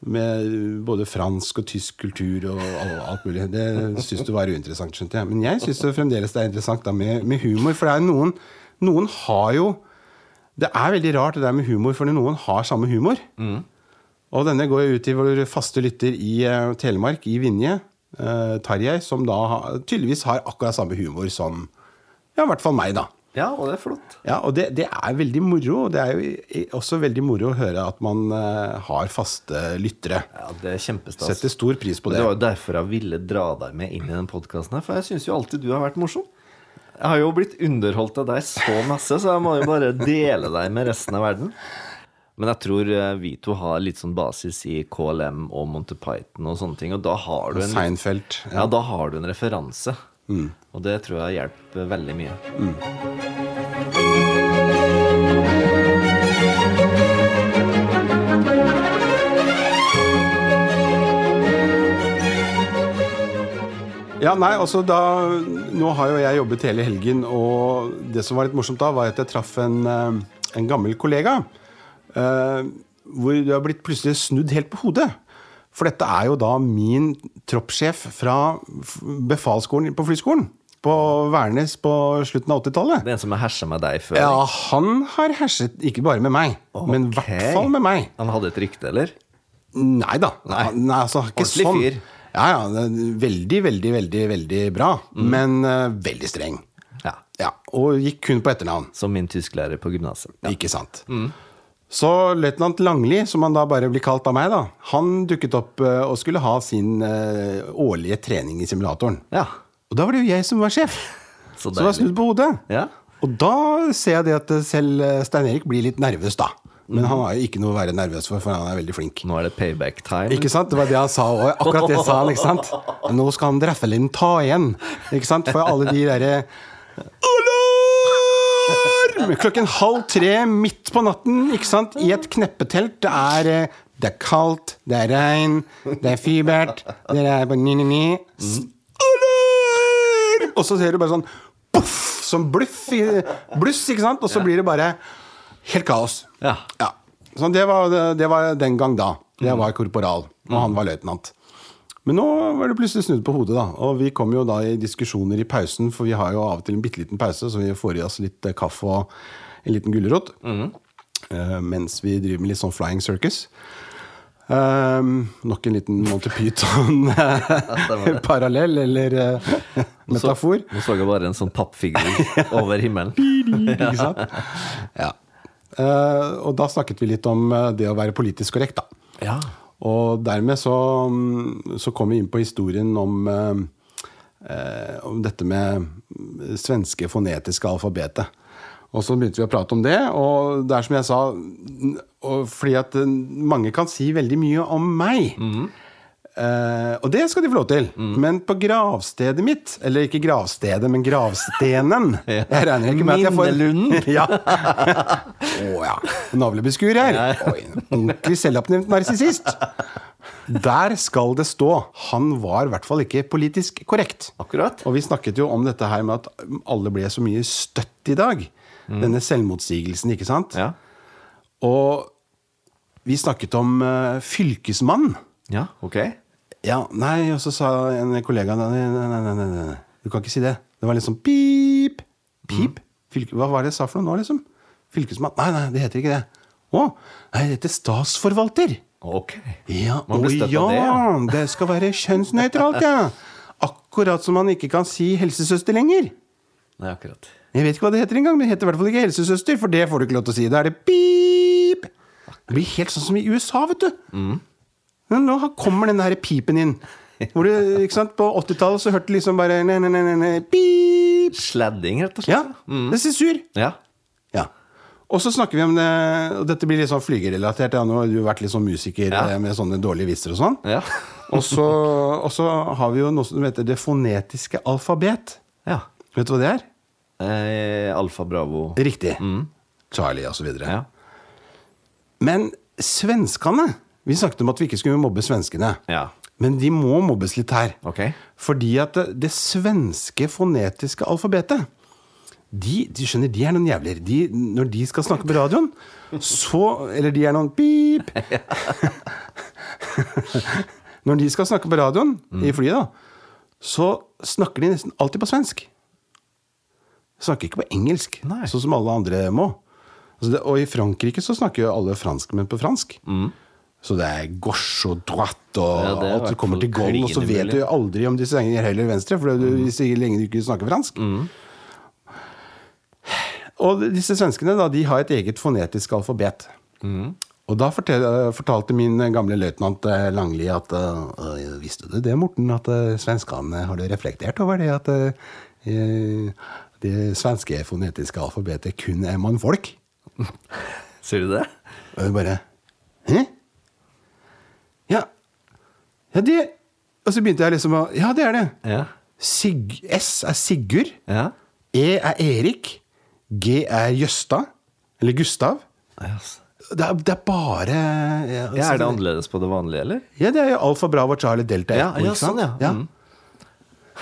Speaker 1: Med både fransk og tysk kultur og alt mulig. Det syns du var uinteressant, skjønte jeg. Men jeg syns fremdeles det er interessant da med, med humor. For det er noen Noen har jo Det er veldig rart det der med humor, for noen har samme humor. Og denne går jo ut til vår faste lytter i uh, Telemark, i Vinje, uh, Tarjei, som da tydeligvis har akkurat samme humor som ja, i hvert fall meg, da.
Speaker 2: Ja, og det er flott.
Speaker 1: Ja, og det, det er veldig moro. og Det er jo også veldig moro å høre at man uh, har faste lyttere.
Speaker 2: Ja, det er kjempestas.
Speaker 1: Setter stor pris på det.
Speaker 2: Det var jo derfor jeg ville dra deg med inn i den podkasten her, for jeg syns jo alltid du har vært morsom. Jeg har jo blitt underholdt av deg så masse, så jeg må jo bare dele deg med resten av verden. Men jeg tror eh, vi to har litt sånn basis i KLM og Monty Python og sånne ting, og da har du en
Speaker 1: Seinfeld.
Speaker 2: Ja, da har du en referanse. Og det tror jeg hjelper veldig mye.
Speaker 1: Ja, nei, altså da Nå har jo jeg jobbet hele helgen, og det som var litt morsomt da, var at jeg traff en, eh, en gammel kollega. Eh, hvor det har blitt plutselig snudd helt på hodet. For dette er jo da min troppssjef fra befalsskolen på flyskolen. På Værnes på slutten av 80-tallet.
Speaker 2: Det er en som har hersa med deg før?
Speaker 1: Ja, han har herset ikke bare med meg, men i hvert fall med meg.
Speaker 2: Han hadde et rykte, eller?
Speaker 1: Nei da.
Speaker 2: Nei.
Speaker 1: Nei, altså, ikke
Speaker 2: Ordentlig
Speaker 1: sånn.
Speaker 2: fyr.
Speaker 1: Ja, ja. Veldig, veldig, veldig veldig bra. Men uh, veldig streng.
Speaker 2: Ja.
Speaker 1: Ja, Og gikk kun på etternavn.
Speaker 2: Som min tysklærer på gymnaset. Ja.
Speaker 1: Ikke sant. Så løytnant Langli, som han da bare blir kalt av meg, da, han dukket opp eh, og skulle ha sin eh, årlige trening i simulatoren.
Speaker 2: ja.
Speaker 1: Og da var det jo jeg som var sjef. (laughs)
Speaker 2: Så
Speaker 1: Så var snudd på hodet.
Speaker 2: Ja.
Speaker 1: Og da ser jeg det at selv eh, Stein Erik blir litt nervøs, da. Men han har jo ikke noe å være nervøs for, for han er veldig flink.
Speaker 2: Nå er det payback time.
Speaker 1: Ikke sant? Det var det han sa òg. Akkurat det sa han, ikke sant? (laughs) Nå skal han Dreffelin ta igjen. Ikke sant? For alle de derre (laughs) Alarm! Klokken halv tre midt på natten, ikke sant? I et kneppetelt. Det er eh, Det er kaldt, det er regn, det er fibert, det er på ni-ni-ni. Alarm! Og så ser du bare sånn poff! Som bluff bluss, ikke sant? Og så blir det bare helt kaos.
Speaker 2: Ja.
Speaker 1: Ja. Så det var, det var den gang da. Jeg var korporal, og han var løytnant. Men nå var det plutselig snudd på hodet, da. Og vi kom jo da i diskusjoner i pausen, for vi har jo av og til en bitte liten pause, så vi får i oss litt eh, kaffe og en liten gulrot. eh, mens vi driver med litt sånn flying circus. Um, nok en liten Monty Python-parallell, (laughs) eller uh, metafor.
Speaker 2: Nå så jeg bare en sånn pappfigur (laughs) over himmelen.
Speaker 1: Ikke sant? (laughs) Ja. Uh, og da snakket vi litt om det å være politisk korrekt, da.
Speaker 2: Ja.
Speaker 1: Og dermed så, mm, så kom vi inn på historien om, eh, eh, om dette med svenske fonetiske alfabetet. Og så begynte vi å prate om det, og det er som jeg sa Fordi at eh, mange kan si veldig mye om meg. Eh, og det skal de få lov til. Men på gravstedet mitt Eller ikke gravstedet, men gravstenen. (laughs) Jeg regner ikke med at jeg får
Speaker 2: Minnelunden. (laughs)
Speaker 1: ja. Å ja. Navlebeskuer her. Oi, ordentlig selvoppnevnt narsissist. Der skal det stå. Han var i hvert fall ikke politisk korrekt.
Speaker 2: Akkurat.
Speaker 1: Og vi snakket jo om dette her med at alle ble så mye støtt i dag. Denne selvmotsigelsen, ikke sant?
Speaker 2: Ja.
Speaker 1: Og vi snakket om uh, fylkesmann.
Speaker 2: ja, ok.
Speaker 1: Ja, nei, og så sa en kollega nei, nei, nei, nei, nei. Du kan ikke si det. Det var litt sånn pip. Pip? Fylke, hva var det jeg sa for noe nå, liksom? Fylkesmann? Nei, nei, det heter ikke det. Å, nei, det heter statsforvalter.
Speaker 2: Ok.
Speaker 1: Ja,
Speaker 2: Man blir støtt
Speaker 1: ja,
Speaker 2: av det,
Speaker 1: det skal være kjønnsnøytralt, ja. (laughs) Akkurat som man ikke kan si helsesøster lenger.
Speaker 2: Nei, akkurat.
Speaker 1: Jeg vet ikke hva det heter engang, men det heter i hvert fall ikke helsesøster, for det får du ikke lov til å si. Da er det pip. Det blir helt sånn som i USA, vet du. Men nå kommer den der pipen inn. Hvor du, ikke sant, På 80-tallet så hørte du liksom bare ne, ne, ne, ne, pip.
Speaker 2: Sladding, rett og slett.
Speaker 1: Ja,
Speaker 2: Mm.
Speaker 1: det er sensur.
Speaker 2: Ja.
Speaker 1: Ja. Og så snakker vi om det og Dette blir litt sånn flygerelatert. Ja, nå har du vært litt sånn musiker
Speaker 2: Ja.
Speaker 1: eh, med sånne dårlige vitser og sånn.
Speaker 2: Ja. (laughs)
Speaker 1: Og så, og så har vi jo noe som heter det fonetiske alfabet.
Speaker 2: ja.
Speaker 1: Vet du hva det er?
Speaker 2: Eh, Alfa Bravo.
Speaker 1: Riktig. Charlie og så videre.
Speaker 2: Ja.
Speaker 1: Men svenskene Vi snakket om at vi ikke skulle mobbe svenskene.
Speaker 2: Ja.
Speaker 1: Men de må mobbes litt her.
Speaker 2: Okay.
Speaker 1: Fordi at det, svenske fonetiske alfabetet de, de skjønner, de er noen jævler. De, når de skal snakke på radioen, så Eller de er noen pip. (laughs) (laughs) når de skal snakke på radioen i flyet, da, så snakker de nesten alltid på svensk. De snakker ikke på engelsk, sånn som alle andre må. Altså det, og i Frankrike så snakker jo alle franskmenn på fransk. Så det er gauche og droite og
Speaker 2: Ja,
Speaker 1: alt som kommer til goal, og så vet
Speaker 2: mulig.
Speaker 1: du aldri om disse svinger høyre eller venstre, for du, så lenge du ikke snakker fransk. Og disse svenskene da, de har et eget fonetisk alfabet. Og da fortalte min gamle løytnant eh, Langli at eh, Visste du det, Morten, at uh, svenskene Har du reflektert over det at eh, det svenske fonetiske alfabetet kun er mannfolk? (laughs)
Speaker 2: Ser du det?
Speaker 1: Og bare Hæ? Ja. Ja, det Og så begynte jeg liksom å Ja, det er det.
Speaker 2: Ja.
Speaker 1: Sig, S er Sigurd.
Speaker 2: Ja.
Speaker 1: E er Erik. G er Jøsta. Eller Gustav.
Speaker 2: Yes.
Speaker 1: Det er, det er bare ja,
Speaker 2: ja, Er det annerledes på det vanlige, eller?
Speaker 1: Ja, det er jo Alfa, Bravo, Charlie, Delta, Echo,
Speaker 2: ja, sånn, ja. Mm.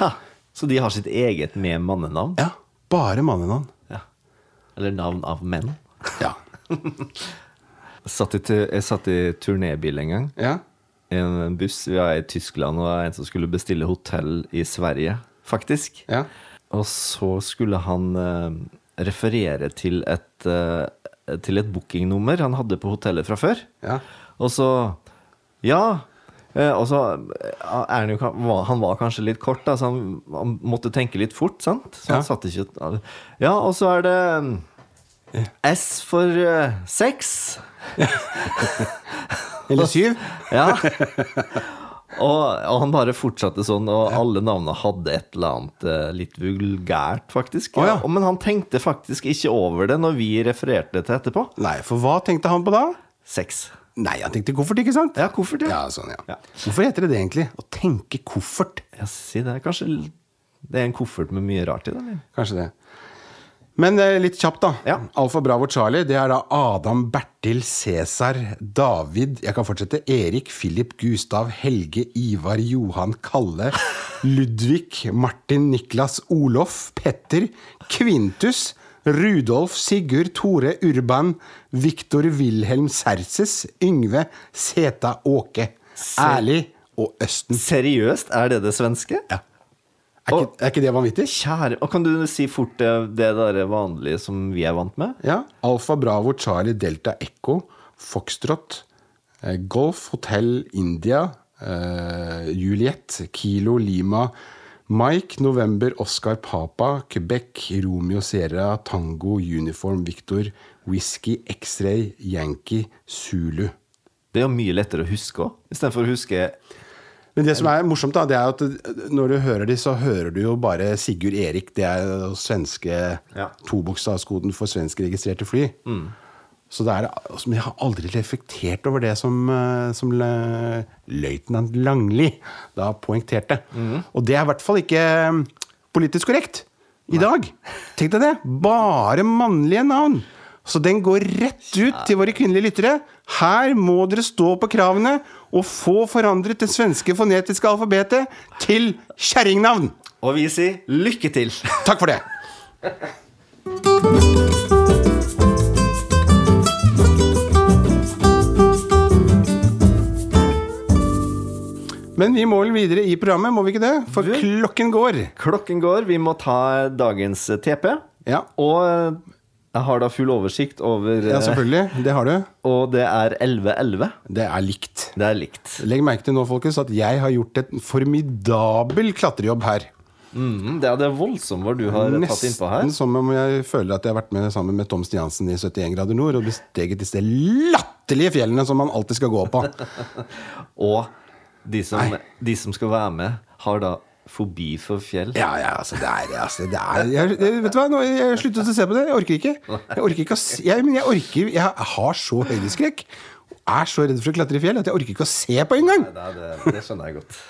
Speaker 2: Ha. Så de har sitt eget med mannenavn?
Speaker 1: ja. Bare mannenavn.
Speaker 2: Ja. Eller navn av menn?
Speaker 1: Ja. (laughs)
Speaker 2: Satt i, jeg satt i turnébil en gang.
Speaker 1: ja.
Speaker 2: En buss. Vi var i Tyskland, og det var en som skulle bestille hotell i Sverige, faktisk.
Speaker 1: Ja.
Speaker 2: Og så skulle han eh, referere til et, eh, til et bookingnummer han hadde på hotellet fra før.
Speaker 1: Ja.
Speaker 2: Og så Ja. eh, Og så eh, er han jo Han var kanskje litt kort, da, så han, han måtte tenke litt fort, sant? Så han
Speaker 1: Ja.
Speaker 2: satt ikke Ja, og så er det S for uh, sex. (laughs)
Speaker 1: Eller syv. (laughs)
Speaker 2: Ja. Og, og han bare fortsatte sånn, og alle navnene hadde et eller annet eh, litt vulgært, faktisk.
Speaker 1: Å, ja.
Speaker 2: Men han tenkte faktisk ikke over det når vi refererte til etterpå.
Speaker 1: Nei, for hva tenkte han på da?
Speaker 2: Sex.
Speaker 1: Nei, han tenkte koffert, ikke sant?
Speaker 2: Ja, koffert, ja.
Speaker 1: Ja, sånn, ja.
Speaker 2: Ja.
Speaker 1: Hvorfor heter det det egentlig? Å tenke koffert.
Speaker 2: Ja, si det. Kanskje det er en koffert med mye rart i den?
Speaker 1: Kanskje det. Men eh, litt kjapt, da.
Speaker 2: Ja.
Speaker 1: Alfa Bravo Charlie, det er da Adam, Bertil, Cæsar, David Jeg kan fortsette. Erik, Philip, Gustav, Helge, Ivar, Johan, Kalle, (laughs) Ludvig, Martin, Niklas, Olof, Petter, Kvintus, Rudolf, Sigurd, Tore, Urban, Viktor, Wilhelm, Serses, Yngve, Seta, Åke, Ærlig og Østen.
Speaker 2: Seriøst, er det det svenske?
Speaker 1: Ja. Er, ikke, er ikke det vanvittig?
Speaker 2: Kjære Og kan du si fort det, det der vanlige som vi er vant med?
Speaker 1: Ja. Alfa Bravo Charlie Delta Echo Foxtrot eh, Golf Hotel India eh, Juliet Kilo Lima Mike November Oscar Papa Quebec Romeo Sierra Tango Uniform Victor Whisky X-Ray Yankee Zulu
Speaker 2: Det er jo mye lettere å huske òg, istedenfor å huske
Speaker 1: Men det som er morsomt, da, det er at eh, når du hører de, så hører du jo bare Sigurd Erik. Det er svenske
Speaker 2: Ja.
Speaker 1: tobokstavskoden for svenskregistrerte fly. Så det er, altså, jeg har aldri reflektert over det som, eh, som løytnant Langli da poengterte. Og det er i hvert fall ikke eh, politisk korrekt i dag. Tenk deg det! Bare mannlige navn. Så den går rett ut til våre kvinnelige lyttere. Her må dere stå på kravene og få forandret det svenske fonetiske alfabetet til kjerringnavn.
Speaker 2: Og vi sier lykke til! (laughs)
Speaker 1: Takk for det. Men vi må vel videre i programmet, må vi ikke det? For klokken går.
Speaker 2: Klokken går, vi må ta dagens TP.
Speaker 1: Ja,
Speaker 2: Og jeg har da full oversikt over
Speaker 1: ja
Speaker 2: eh,
Speaker 1: selvfølgelig. Det har du.
Speaker 2: Og det er 11.11.
Speaker 1: Det er likt.
Speaker 2: Det er likt.
Speaker 1: Legg merke til nå, folkens, at jeg har gjort et formidabel klatrejobb her.
Speaker 2: Mm, det er det voldsomme hva du har tatt innpå her.
Speaker 1: Nesten som om jeg føler at jeg har vært med sammen med Tom Stiansen i 71 grader nord og besteget disse latterlige fjellene som man alltid skal gå på. (laughs)
Speaker 2: Og de som, de som skal være med, har da fobi for fjell.
Speaker 1: Ja, ja, altså, det er, altså, det er jeg, Vet du hva, nå, jeg sluttet å se på det. Jeg orker ikke. Jeg orker ikke å se, jeg, men jeg orker Jeg har så høydeskrekk. og Er så redd for å klatre i fjell at jeg orker ikke å se på engang.
Speaker 2: Det, det, det skjønner jeg godt.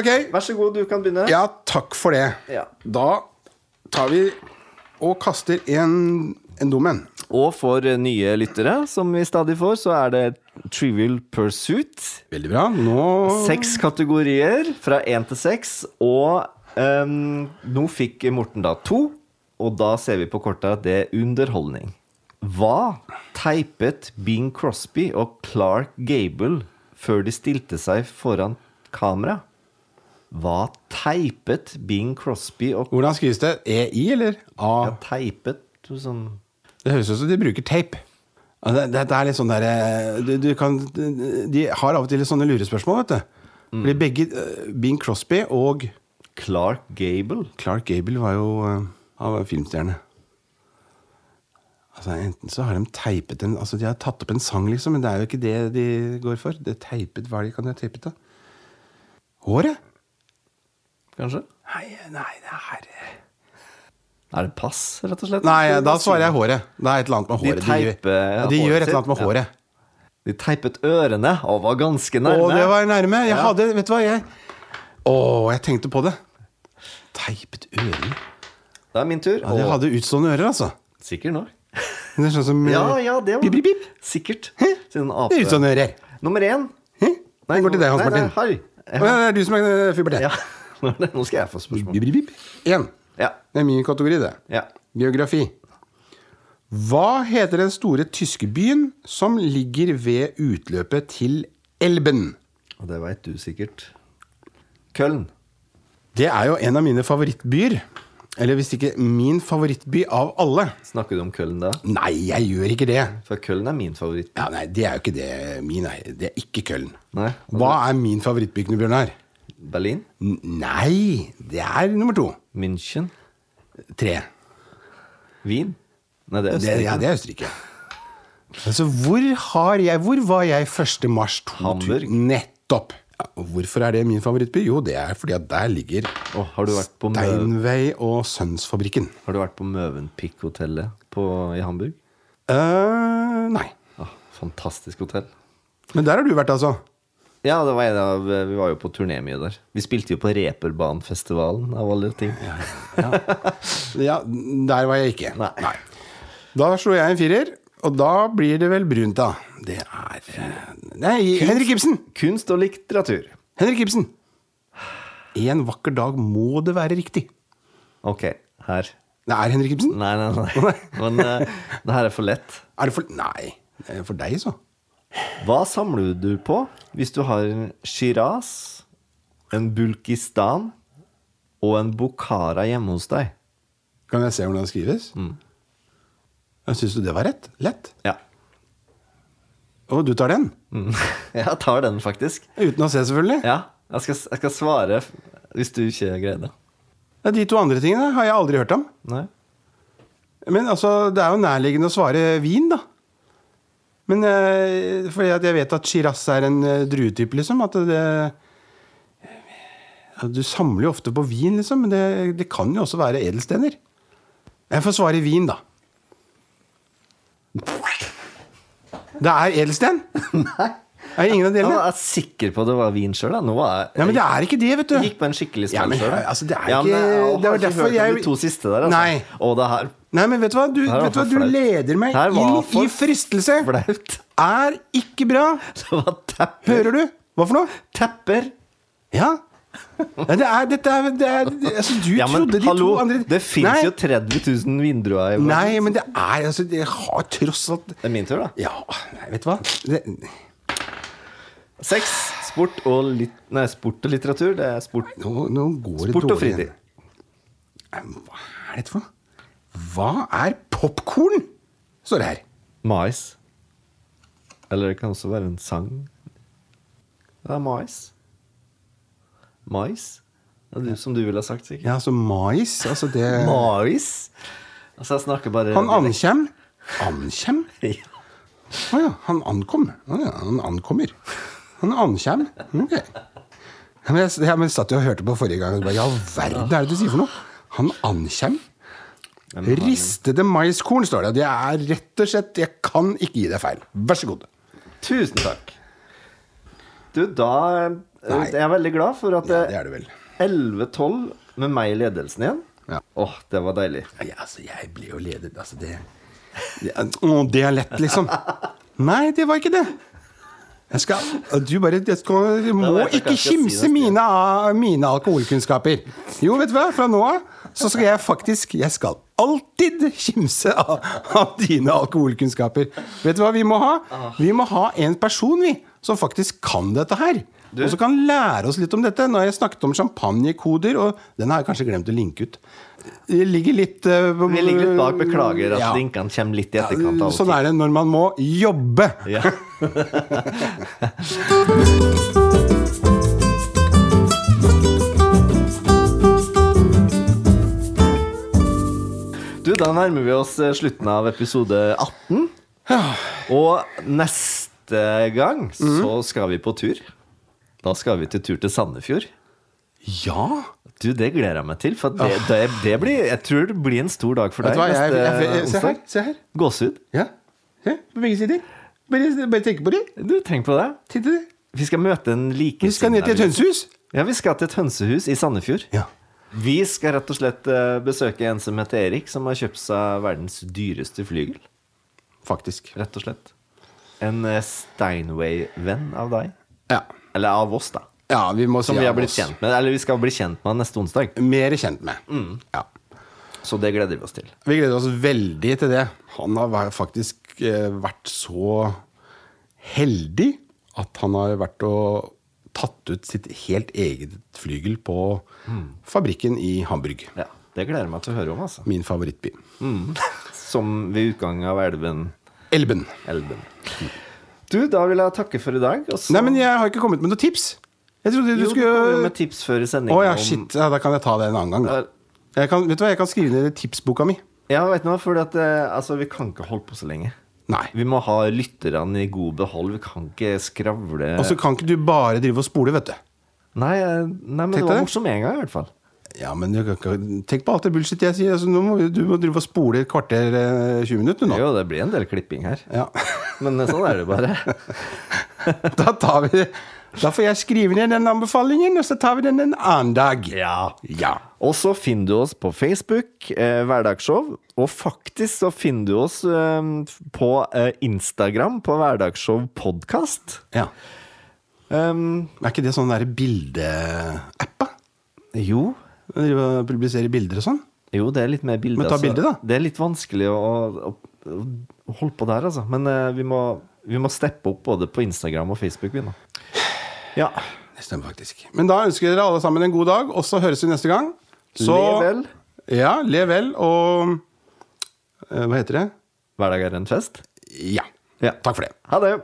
Speaker 1: Ok,
Speaker 2: Vær så god, du kan begynne.
Speaker 1: ja, takk for det.
Speaker 2: Ja.
Speaker 1: Da tar vi og kaster en, en dum en.
Speaker 2: Og for nye lyttere, som vi stadig får, så er det Trivial Pursuit.
Speaker 1: Veldig bra. Nå
Speaker 2: Seks kategorier, fra én til seks. Og um, nå fikk Morten da to, og da ser vi på kortet at det er underholdning. Hva teipet Bing Crosby og Clark Gable før de stilte seg foran kamera? Hva teipet Bing Crosby og
Speaker 1: Hvordan skrives det? EI eller A?
Speaker 2: ja, teipet sånn
Speaker 1: Det høres ut som de bruker tape. Ja, Det, det, det er litt sånn der, eh, du, du kan, De har av og til litt sånne lurespørsmål, vet du. Fordi begge eh, Bing Crosby og
Speaker 2: Clark Gable?
Speaker 1: Clark Gable var jo eh, Han var filmstjerne. Altså, enten så har de teipet en Altså, de har tatt opp en sang, liksom, men det er jo ikke det de går for. Det er teipet, Hva er det de kan ha teipet, da? Håret?
Speaker 2: Kanskje?
Speaker 1: Nei, nei, det er
Speaker 2: Er det pass, rett og slett?
Speaker 1: Nei, da svarer jeg håret. Det er et eller annet med håret.
Speaker 2: De,
Speaker 1: teipe,
Speaker 2: ja,
Speaker 1: de gjør
Speaker 2: håret
Speaker 1: et eller annet med
Speaker 2: sitt, ja. De teipet ørene og var ganske nærme.
Speaker 1: Å, det var nærme. Jeg
Speaker 2: Ja.
Speaker 1: hadde Vet du hva, jeg Å, jeg tenkte på det. Teipet ørene.
Speaker 2: Det er min tur.
Speaker 1: Ja, de hadde utstående ører, altså.
Speaker 2: Sikkert nok.
Speaker 1: Det er sånn som
Speaker 2: Ja, ja, det var
Speaker 1: Bip, bip, bip.
Speaker 2: Sikkert. Siden
Speaker 1: Det er
Speaker 2: ape.
Speaker 1: utstående ører.
Speaker 2: Nummer én.
Speaker 1: Hæ? Den går til deg, Hans
Speaker 2: nei,
Speaker 1: Martin.
Speaker 2: Nei, Harry.
Speaker 1: Å, ja, det er du som er eh.
Speaker 2: Ja. (laughs) Nå skal jeg få spørsmål.
Speaker 1: Bip, bip, bip. Én.
Speaker 2: Ja.
Speaker 1: Det er min kategori, det.
Speaker 2: ja.
Speaker 1: Geografi. Hva heter den store tyske byen som ligger ved utløpet til Elben.
Speaker 2: Og det veit du sikkert. Köln.
Speaker 1: Det er jo en av mine favorittbyer. Eller hvis ikke min favorittby av alle.
Speaker 2: Snakker du om Köln da?
Speaker 1: Nei, jeg gjør ikke det.
Speaker 2: For Köln er min favorittby.
Speaker 1: Ja, nei, Det er jo ikke det min er. Det er ikke Köln.
Speaker 2: Nei.
Speaker 1: Hva er min favorittby, Knut Bjørnar?
Speaker 2: Berlin?
Speaker 1: Nei, det er nummer to.
Speaker 2: München?
Speaker 1: Tre.
Speaker 2: Wien? Nei, det er
Speaker 1: Det,
Speaker 2: Østerrike.
Speaker 1: ja, det er Østerrike. Altså, hvor har jeg Hvor var jeg 1. mars 2000?
Speaker 2: Hamburg.
Speaker 1: Nettopp. Ja, hvorfor er det min favorittby? Jo, det er fordi at der ligger
Speaker 2: oh, har du vært på Mø-
Speaker 1: Steinway og Sønnsfabrikken.
Speaker 2: Har du vært på Møvenpick-hotellet i Hamburg?
Speaker 1: Uh, nei.
Speaker 2: Ah, fantastisk hotell.
Speaker 1: Men der har du vært, altså?
Speaker 2: Ja, det var en av, vi var jo på turné mye der. Vi spilte jo på Reperbanefestivalen, av alle ting.
Speaker 1: Ja, der var jeg ikke.
Speaker 2: Nei.
Speaker 1: Da slo jeg en firer, og da blir det vel brunt, da. Det er Nei, kunst, Henrik Ibsen!
Speaker 2: Kunst og litteratur.
Speaker 1: Henrik Ibsen. En vakker dag må det være riktig.
Speaker 2: Ok, her.
Speaker 1: Det er Henrik Ibsen?
Speaker 2: Nei, nei, nei. Men uh, det her er for lett.
Speaker 1: Er det for Nei. Det er for deg, så.
Speaker 2: Hva samler du på hvis du har en Shiraz, en Bulkistan og en Bukhara hjemme hos deg?
Speaker 1: Kan jeg se hvordan det skrives? Mm. Syns du det var rett? Lett?
Speaker 2: Ja.
Speaker 1: Og du tar den?
Speaker 2: Mm. (laughs) Jeg tar den, faktisk.
Speaker 1: Uten å se, selvfølgelig?
Speaker 2: Ja, jeg skal, jeg skal svare hvis du ikke greier det.
Speaker 1: Ja, de to andre tingene har jeg aldri hørt om.
Speaker 2: Nei?
Speaker 1: Men altså, det er jo nærliggende å svare vin, da. Men eh, fordi jeg vet at Shiraz er en eh, druetype, liksom. At det ja, Du samler jo ofte på vin, liksom, men det, det kan jo også være edelstener. Jeg får svare vin, da. Det er edelsten? (laughs)
Speaker 2: Nei.
Speaker 1: Er det ingen av
Speaker 2: Jeg
Speaker 1: er
Speaker 2: var sikker på at det var vin sjøl. Jeg
Speaker 1: Nei, men det er ikke det, vet du.
Speaker 2: Jeg gikk på en skikkelig
Speaker 1: Ja,
Speaker 2: smell
Speaker 1: men,
Speaker 2: sjøl.
Speaker 1: altså, det er ikke- det var derfor jeg-
Speaker 2: de to siste der, altså.
Speaker 1: Nei.
Speaker 2: Og det her
Speaker 1: Nei, men vet du hva? Du, vet du, hva? du leder meg inn i fristelse.
Speaker 2: flaut.
Speaker 1: Er ikke bra. (laughs)
Speaker 2: Det var tepper.
Speaker 1: Hører du? Hva for noe?
Speaker 2: Tepper.
Speaker 1: Ja. Nei, det er, dette er, det er altså, Du
Speaker 2: Ja, men
Speaker 1: trodde de
Speaker 2: hallo,
Speaker 1: to andre
Speaker 2: det fins jo 30 000 vinduer verden.
Speaker 1: Nei, men det er altså Det har tross alt
Speaker 2: Det er min tur, da.
Speaker 1: Ja, nei, vet du hva? Det,
Speaker 2: Sex, Sport og, lit nei, sport og litteratur. Det er sport.
Speaker 1: nå, nå går det
Speaker 2: Sport og fritid.
Speaker 1: igjen. Hva er dette for noe? Hva er popkorn? Står det her.
Speaker 2: Mais. Eller det kan også være en sang. Det er mais. Mais? Det som du ville ha sagt, sikkert.
Speaker 1: Ja, altså mais. Altså det (laughs)
Speaker 2: Mais? Altså, jeg snakker bare
Speaker 1: Han ankjem. Ankjem? (laughs)
Speaker 2: Ja.
Speaker 1: Å ja, han ankom. Oh, ja, han ankommer. Han ankjem. Ok. Men jeg, jeg men satt jo og hørte på forrige gang og bare, Ja, verden er det du sier for noe? Han ankjem? Ristede maiskorn, står det. Det er rett og slett Jeg kan ikke gi deg feil. Vær så god.
Speaker 2: Tusen takk. Du, da
Speaker 1: Nei.
Speaker 2: Jeg er veldig glad for at
Speaker 1: Ja,
Speaker 2: det
Speaker 1: er du vel.
Speaker 2: 11-12 med meg i ledelsen igjen.
Speaker 1: Ja.
Speaker 2: Åh, det var deilig.
Speaker 1: Ja, altså, jeg ble jo ledet Altså, det, Å, det er lett, liksom. Nei, det var ikke det. Jeg skal Du bare skal, du må ikke kimse mine, mine alkoholkunnskaper. Jo, vet du hva? Fra nå av så skal jeg faktisk Jeg skal alltid kimse av, av dine alkoholkunnskaper. Vet du hva vi må ha? Vi må ha en person, vi, som faktisk kan dette her. Og som kan lære oss litt om dette. Nå har jeg snakket om champagnekoder, og den har jeg kanskje glemt å linke ut. Det ligger litt uh,
Speaker 2: Vi ligger litt bak. Beklager at
Speaker 1: Ja.
Speaker 2: linkene kommer litt i etterkant. av
Speaker 1: Sånn er det når man må jobbe.
Speaker 2: Ja. (laughs) (laughs) da nærmer vi oss eh, slutten av episode 18. Og neste gang så skal vi på tur. Da skal vi til tur til Sandefjord.
Speaker 1: Ja!
Speaker 2: Du, det gleder jeg meg til. For det, det, det blir, jeg tror det blir en stor dag for deg
Speaker 1: hva, jeg, jeg, jeg, se her. Se her.
Speaker 2: Gåsehud.
Speaker 1: Ja. Se, på begge sider. Bare, bare tenk på det.
Speaker 2: Du, tenk på det. Vi skal møte en like
Speaker 1: Vi skal ned til et hønsehus.
Speaker 2: Ja, vi skal til et hønsehus i Sandefjord.
Speaker 1: Ja.
Speaker 2: Vi skal rett og slett eh, besøke en som heter Erik, som har kjøpt seg verdens dyreste flygel.
Speaker 1: Faktisk.
Speaker 2: Rett og slett. En eh, Steinway-venn av deg.
Speaker 1: Ja.
Speaker 2: Eller av oss, da.
Speaker 1: ja, vi må
Speaker 2: Som
Speaker 1: si
Speaker 2: vi har blitt
Speaker 1: oss.
Speaker 2: kjent med. Eller vi skal bli kjent med neste onsdag.
Speaker 1: Mer kjent med.
Speaker 2: Mm.
Speaker 1: Ja.
Speaker 2: Så det gleder vi oss til.
Speaker 1: Vi gleder oss veldig til det. Han har faktisk eh, vært så heldig at han har vært og tatt ut sitt helt eget flygel på fabrikken i Hamburg.
Speaker 2: Ja, Det gleder jeg meg til å høre om, altså.
Speaker 1: Min favorittby.
Speaker 2: Som ved utgangen av elven
Speaker 1: Elben.
Speaker 2: Elben. Du, da vil jeg takke for i dag. Også...
Speaker 1: Nei, men jeg har ikke kommet med noen tips. Jeg trodde du
Speaker 2: jo, skulle jo med tips før i
Speaker 1: Å
Speaker 2: sendingen.
Speaker 1: ja, shit. Ja, da kan jeg ta det en annen gang. Jeg kan, vet du hva, jeg kan skrive ned tipsboka mi.
Speaker 2: Ja, vet du hva, for at, eh, altså, vi kan ikke holde på så lenge.
Speaker 1: Nei.
Speaker 2: Vi må ha lytterne i god behold. Vi kan ikke skravle
Speaker 1: Og så kan ikke du bare drive og spole, vet du.
Speaker 2: Nei, eh, nei, men
Speaker 1: Tenk
Speaker 2: det var morsomt med en gang, i hvert fall.
Speaker 1: Ja, men du kan ikke, Tenk på alt det bullshit jeg sier. Altså, nå må, du må drive og spole et kvarter, eh, 20 minutter nå.
Speaker 2: Jo, det blir en del klipping her.
Speaker 1: Ja.
Speaker 2: Men eh, sånn er det bare. (laughs)
Speaker 1: Da tar vi Da får jeg skrive ned den anbefalingen, og så tar vi den en annen dag.
Speaker 2: Ja.
Speaker 1: Ja.
Speaker 2: Og så finner du oss på Facebook, eh, Hverdagsshow. Og faktisk så finner du oss eh, på eh, Instagram på Hverdagsshow podkast.
Speaker 1: ja.
Speaker 2: Um,
Speaker 1: Er ikke det sånn derre bildeapp,
Speaker 2: jo.
Speaker 1: Publisere bilder og sånn?
Speaker 2: Jo, det er litt mer bilder.
Speaker 1: Men ta
Speaker 2: bilde,
Speaker 1: bilder, da.
Speaker 2: Det er litt vanskelig å, å, å holde på der, altså. Men eh, vi, må, vi må steppe opp både på Instagram og Facebook, vi nå. Ja.
Speaker 1: Det stemmer faktisk. Men da ønsker jeg dere alle sammen en god dag, og så høres vi neste gang. Så,
Speaker 2: le vel.
Speaker 1: Ja, le vel, og eh, Hva heter det?
Speaker 2: Hverdag er en fest.
Speaker 1: Ja.
Speaker 2: Ja.
Speaker 1: Takk for det.
Speaker 2: Ha det.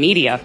Speaker 4: media.